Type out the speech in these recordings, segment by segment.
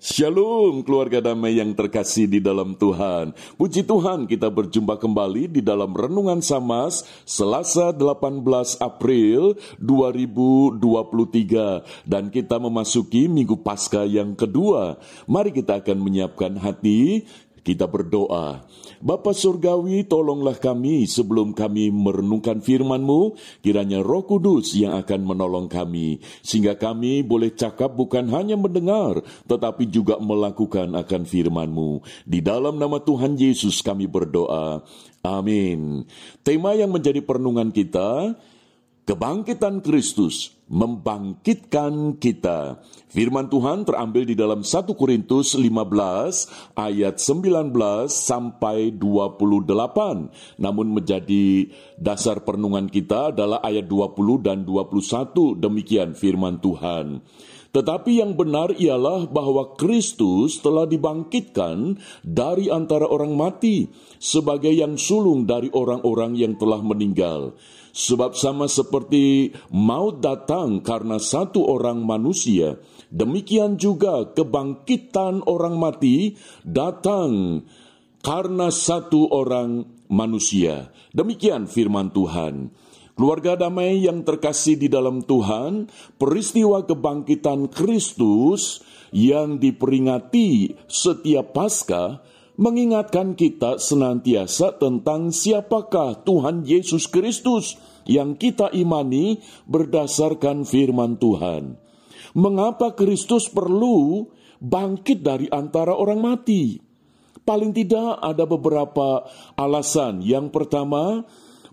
Shalom keluarga damai yang terkasih di dalam Tuhan. Puji Tuhan kita berjumpa kembali di dalam Renungan Samas Selasa 18 April 2023 dan kita memasuki Minggu Paskah yang kedua. Mari kita akan menyiapkan hati kita berdoa. Bapa Surgawi, tolonglah kami sebelum kami merenungkan firman-Mu, kiranya roh kudus yang akan menolong kami, sehingga kami boleh cakap bukan hanya mendengar, tetapi juga melakukan akan firman-Mu. Di dalam nama Tuhan Yesus kami berdoa. Amin. Tema yang menjadi perenungan kita, Kebangkitan Kristus membangkitkan kita. Firman Tuhan terambil di dalam 1 Korintus 15 ayat 19 sampai 28. Namun menjadi dasar perenungan kita adalah ayat 20 dan 21. Demikian firman Tuhan. Tetapi yang benar ialah bahwa Kristus telah dibangkitkan dari antara orang mati sebagai yang sulung dari orang-orang yang telah meninggal. Sebab sama seperti maut datang karena satu orang manusia, demikian juga kebangkitan orang mati datang karena satu orang manusia. Demikian firman Tuhan. Keluarga damai yang terkasih di dalam Tuhan, peristiwa kebangkitan Kristus yang diperingati setiap Paskah mengingatkan kita senantiasa tentang siapakah Tuhan Yesus Kristus yang kita imani berdasarkan firman Tuhan. Mengapa Kristus perlu bangkit dari antara orang mati? Paling tidak ada beberapa alasan. Yang pertama,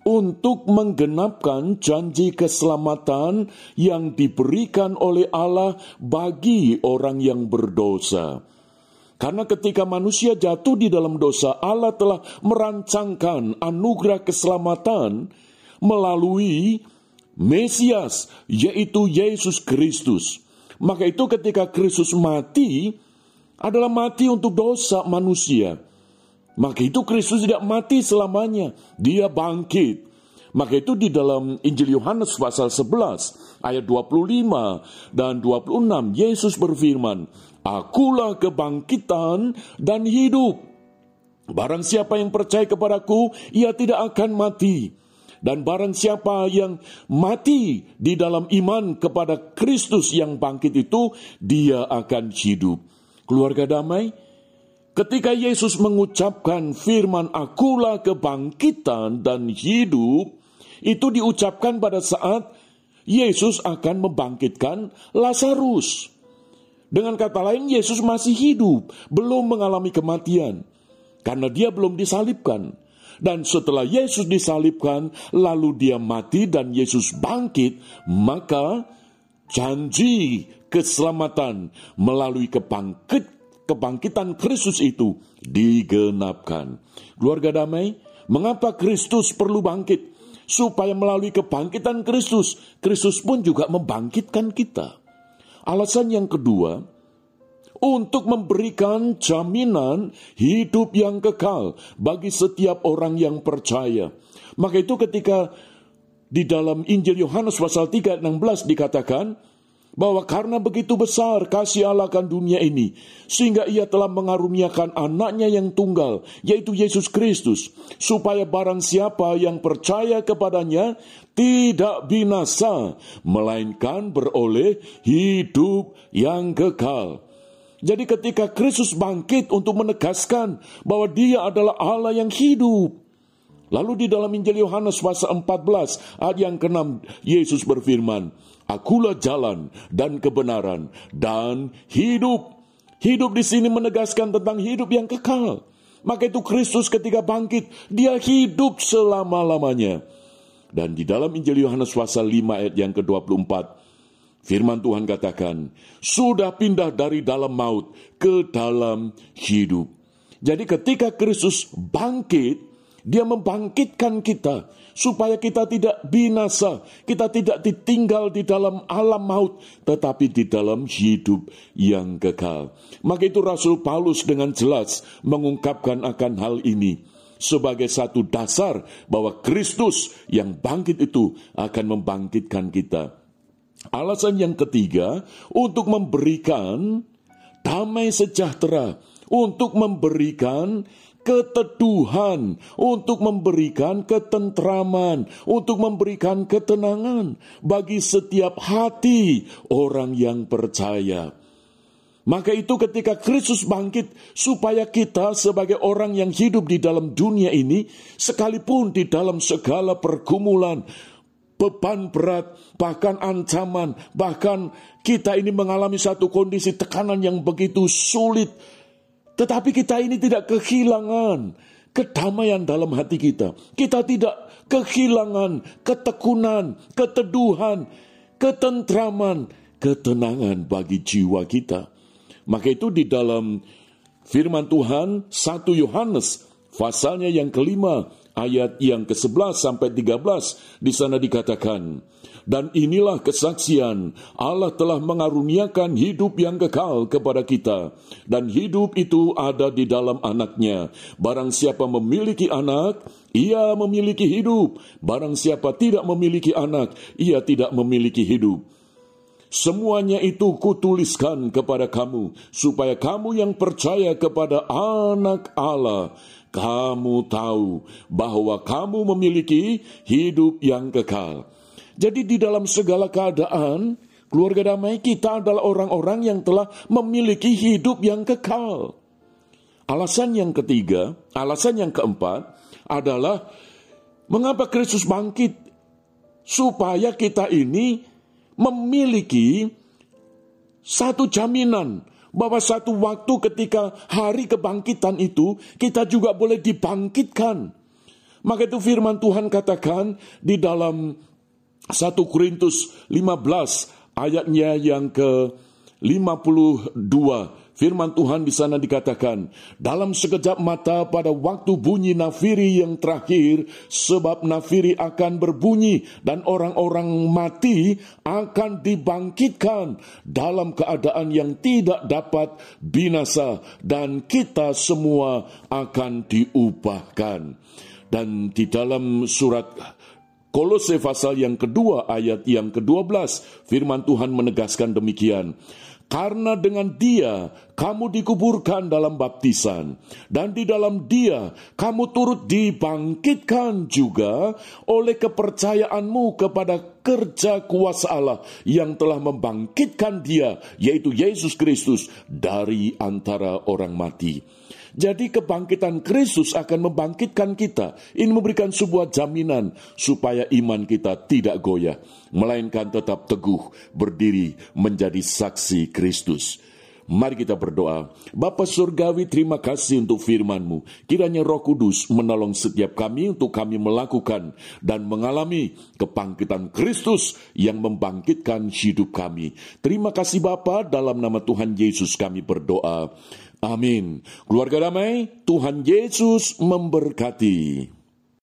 untuk menggenapkan janji keselamatan yang diberikan oleh Allah bagi orang yang berdosa. Karena ketika manusia jatuh di dalam dosa, Allah telah merancangkan anugerah keselamatan melalui Mesias, yaitu Yesus Kristus. Maka itu ketika Kristus mati, adalah mati untuk dosa manusia. Maka itu Kristus tidak mati selamanya. Dia bangkit. Maka itu di dalam Injil Yohanes pasal 11 ayat 25 dan 26 Yesus berfirman, Akulah kebangkitan dan hidup. Barang siapa yang percaya kepadaku, ia tidak akan mati. Dan barang siapa yang mati di dalam iman kepada Kristus yang bangkit itu, dia akan hidup. Keluarga damai, Ketika Yesus mengucapkan firman akulah kebangkitan dan hidup, itu diucapkan pada saat Yesus akan membangkitkan Lazarus. Dengan kata lain, Yesus masih hidup, belum mengalami kematian, karena dia belum disalibkan. Dan setelah Yesus disalibkan, lalu dia mati dan Yesus bangkit, maka janji keselamatan melalui kebangkit kebangkitan Kristus itu digenapkan. Keluarga damai, mengapa Kristus perlu bangkit? Supaya melalui kebangkitan Kristus, Kristus pun juga membangkitkan kita. Alasan yang kedua, untuk memberikan jaminan hidup yang kekal bagi setiap orang yang percaya. Maka itu ketika di dalam Injil Yohanes pasal 3 16 dikatakan, bahwa karena begitu besar kasih Allah akan dunia ini, sehingga ia telah mengaruniakan anaknya yang tunggal, yaitu Yesus Kristus, supaya barang siapa yang percaya kepadanya tidak binasa, melainkan beroleh hidup yang kekal. Jadi ketika Kristus bangkit untuk menegaskan bahwa dia adalah Allah yang hidup, Lalu di dalam Injil Yohanes pasal 14 ayat yang ke-6 Yesus berfirman, Akulah jalan dan kebenaran dan hidup. Hidup di sini menegaskan tentang hidup yang kekal. Maka itu Kristus ketika bangkit, dia hidup selama-lamanya. Dan di dalam Injil Yohanes pasal 5 ayat yang ke-24, firman Tuhan katakan, sudah pindah dari dalam maut ke dalam hidup. Jadi ketika Kristus bangkit, dia membangkitkan kita supaya kita tidak binasa, kita tidak ditinggal di dalam alam maut, tetapi di dalam hidup yang kekal. Maka itu Rasul Paulus dengan jelas mengungkapkan akan hal ini sebagai satu dasar bahwa Kristus yang bangkit itu akan membangkitkan kita. Alasan yang ketiga untuk memberikan damai sejahtera, untuk memberikan keteduhan, untuk memberikan ketentraman, untuk memberikan ketenangan bagi setiap hati orang yang percaya. Maka itu ketika Kristus bangkit supaya kita sebagai orang yang hidup di dalam dunia ini sekalipun di dalam segala pergumulan beban berat, bahkan ancaman, bahkan kita ini mengalami satu kondisi tekanan yang begitu sulit, tetapi kita ini tidak kehilangan kedamaian dalam hati kita. Kita tidak kehilangan ketekunan, keteduhan, ketentraman, ketenangan bagi jiwa kita. Maka itu di dalam firman Tuhan 1 Yohanes pasalnya yang kelima ayat yang ke-11 sampai 13 di sana dikatakan dan inilah kesaksian Allah telah mengaruniakan hidup yang kekal kepada kita. Dan hidup itu ada di dalam anaknya. Barang siapa memiliki anak, ia memiliki hidup. Barang siapa tidak memiliki anak, ia tidak memiliki hidup. Semuanya itu kutuliskan kepada kamu, supaya kamu yang percaya kepada anak Allah, kamu tahu bahwa kamu memiliki hidup yang kekal. Jadi di dalam segala keadaan, keluarga damai kita adalah orang-orang yang telah memiliki hidup yang kekal. Alasan yang ketiga, alasan yang keempat adalah mengapa Kristus bangkit supaya kita ini memiliki satu jaminan bahwa satu waktu ketika hari kebangkitan itu kita juga boleh dibangkitkan. Maka itu firman Tuhan katakan di dalam 1 Korintus 15 ayatnya yang ke 52 firman Tuhan di sana dikatakan dalam sekejap mata pada waktu bunyi nafiri yang terakhir sebab nafiri akan berbunyi dan orang-orang mati akan dibangkitkan dalam keadaan yang tidak dapat binasa dan kita semua akan diubahkan dan di dalam surat Kolose pasal yang kedua ayat yang ke-12 firman Tuhan menegaskan demikian. Karena dengan dia kamu dikuburkan dalam baptisan dan di dalam dia kamu turut dibangkitkan juga oleh kepercayaanmu kepada kerja kuasa Allah yang telah membangkitkan dia yaitu Yesus Kristus dari antara orang mati. Jadi kebangkitan Kristus akan membangkitkan kita. Ini memberikan sebuah jaminan supaya iman kita tidak goyah. Melainkan tetap teguh berdiri menjadi saksi Kristus. Mari kita berdoa. Bapa Surgawi terima kasih untuk firman-Mu. Kiranya roh kudus menolong setiap kami untuk kami melakukan dan mengalami kebangkitan Kristus yang membangkitkan hidup kami. Terima kasih Bapa dalam nama Tuhan Yesus kami berdoa. Amin. Keluarga damai, Tuhan Yesus memberkati.